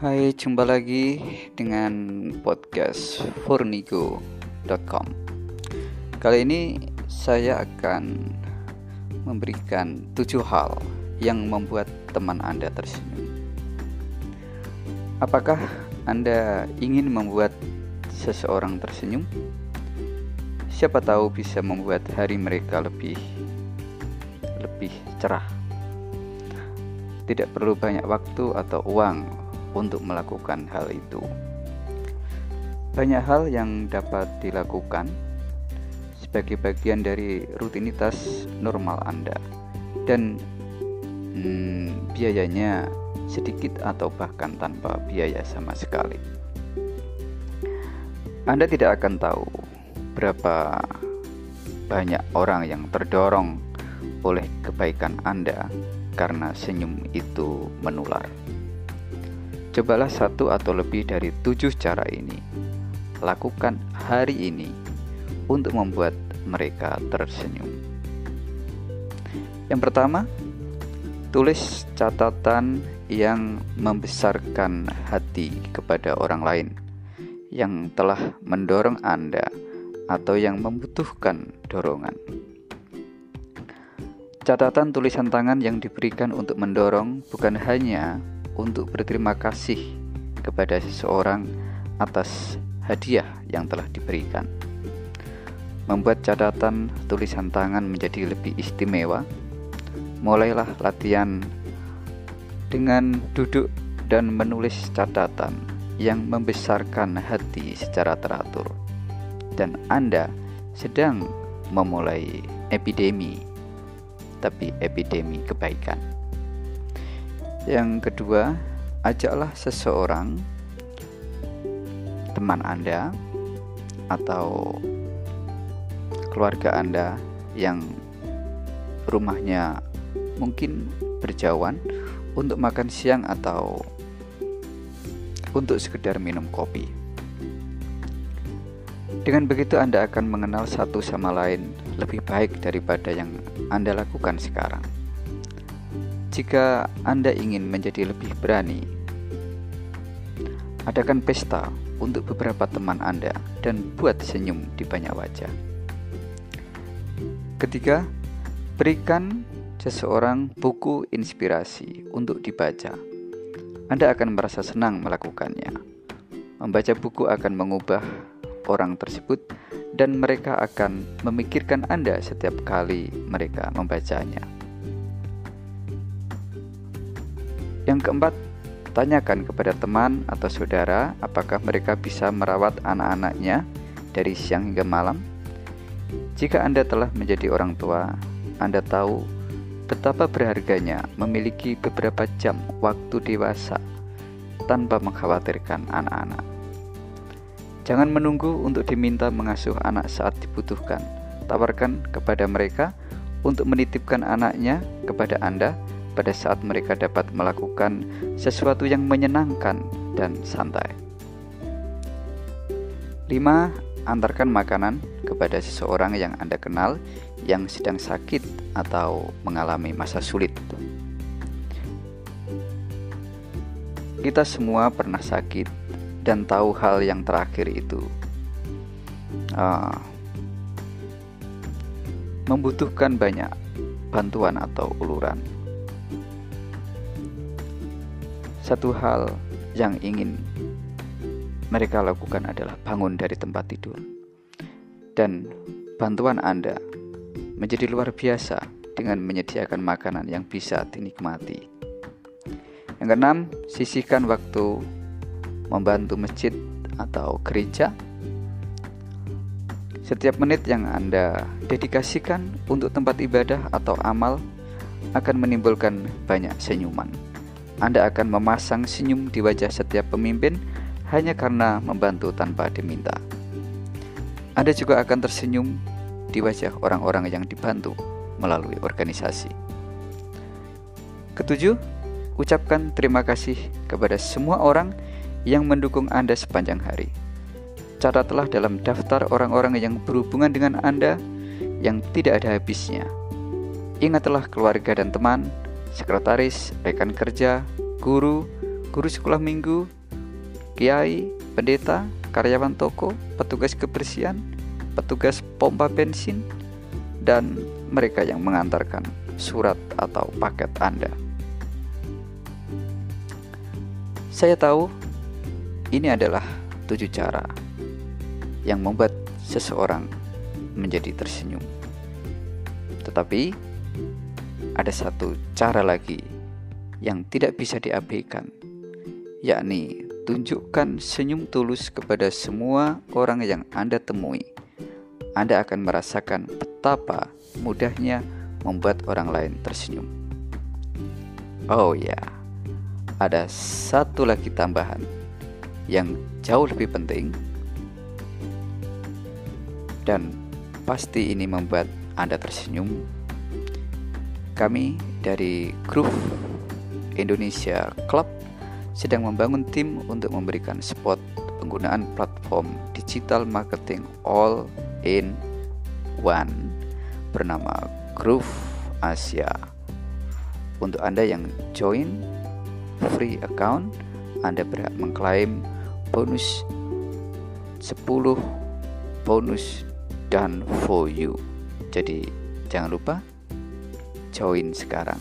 Hai, jumpa lagi dengan podcast fornigo.com Kali ini saya akan memberikan tujuh hal yang membuat teman Anda tersenyum. Apakah Anda ingin membuat seseorang tersenyum? Siapa tahu bisa membuat hari mereka lebih lebih cerah. Tidak perlu banyak waktu atau uang untuk melakukan hal itu. Banyak hal yang dapat dilakukan sebagai bagian dari rutinitas normal Anda, dan hmm, biayanya sedikit atau bahkan tanpa biaya sama sekali. Anda tidak akan tahu berapa banyak orang yang terdorong oleh kebaikan Anda karena senyum itu menular. Cobalah satu atau lebih dari tujuh cara ini. Lakukan hari ini untuk membuat mereka tersenyum. Yang pertama, tulis catatan yang membesarkan hati kepada orang lain yang telah mendorong Anda atau yang membutuhkan dorongan. Catatan tulisan tangan yang diberikan untuk mendorong bukan hanya untuk berterima kasih kepada seseorang atas hadiah yang telah diberikan. Membuat catatan tulisan tangan menjadi lebih istimewa. Mulailah latihan dengan duduk dan menulis catatan yang membesarkan hati secara teratur. Dan Anda sedang memulai epidemi, tapi epidemi kebaikan. Yang kedua, ajaklah seseorang teman Anda atau keluarga Anda yang rumahnya mungkin berjauhan untuk makan siang atau untuk sekedar minum kopi. Dengan begitu Anda akan mengenal satu sama lain lebih baik daripada yang Anda lakukan sekarang. Jika Anda ingin menjadi lebih berani, adakan pesta untuk beberapa teman Anda dan buat senyum di banyak wajah. Ketiga, berikan seseorang buku inspirasi untuk dibaca. Anda akan merasa senang melakukannya. Membaca buku akan mengubah orang tersebut dan mereka akan memikirkan Anda setiap kali mereka membacanya. Yang keempat, tanyakan kepada teman atau saudara apakah mereka bisa merawat anak-anaknya dari siang hingga malam. Jika Anda telah menjadi orang tua, Anda tahu betapa berharganya memiliki beberapa jam waktu dewasa tanpa mengkhawatirkan anak-anak. Jangan menunggu untuk diminta mengasuh anak saat dibutuhkan. Tawarkan kepada mereka untuk menitipkan anaknya kepada Anda pada saat mereka dapat melakukan sesuatu yang menyenangkan dan santai. 5. Antarkan makanan kepada seseorang yang Anda kenal yang sedang sakit atau mengalami masa sulit. Kita semua pernah sakit dan tahu hal yang terakhir itu uh, membutuhkan banyak bantuan atau uluran. Satu hal yang ingin mereka lakukan adalah bangun dari tempat tidur, dan bantuan Anda menjadi luar biasa dengan menyediakan makanan yang bisa dinikmati. Yang keenam, sisihkan waktu membantu masjid atau gereja. Setiap menit yang Anda dedikasikan untuk tempat ibadah atau amal akan menimbulkan banyak senyuman. Anda akan memasang senyum di wajah setiap pemimpin hanya karena membantu tanpa diminta. Anda juga akan tersenyum di wajah orang-orang yang dibantu melalui organisasi. Ketujuh, ucapkan terima kasih kepada semua orang yang mendukung Anda sepanjang hari. Catatlah dalam daftar orang-orang yang berhubungan dengan Anda yang tidak ada habisnya. Ingatlah keluarga dan teman sekretaris, rekan kerja, guru, guru sekolah minggu, kiai, pendeta, karyawan toko, petugas kebersihan, petugas pompa bensin, dan mereka yang mengantarkan surat atau paket Anda. Saya tahu ini adalah tujuh cara yang membuat seseorang menjadi tersenyum. Tetapi ada satu cara lagi yang tidak bisa diabaikan, yakni tunjukkan senyum tulus kepada semua orang yang Anda temui. Anda akan merasakan betapa mudahnya membuat orang lain tersenyum. Oh ya, ada satu lagi tambahan yang jauh lebih penting, dan pasti ini membuat Anda tersenyum. Kami dari grup Indonesia Club sedang membangun tim untuk memberikan spot penggunaan platform digital marketing all in one bernama Groove Asia. Untuk Anda yang join free account, Anda berhak mengklaim bonus 10 bonus dan for you. Jadi jangan lupa join sekarang.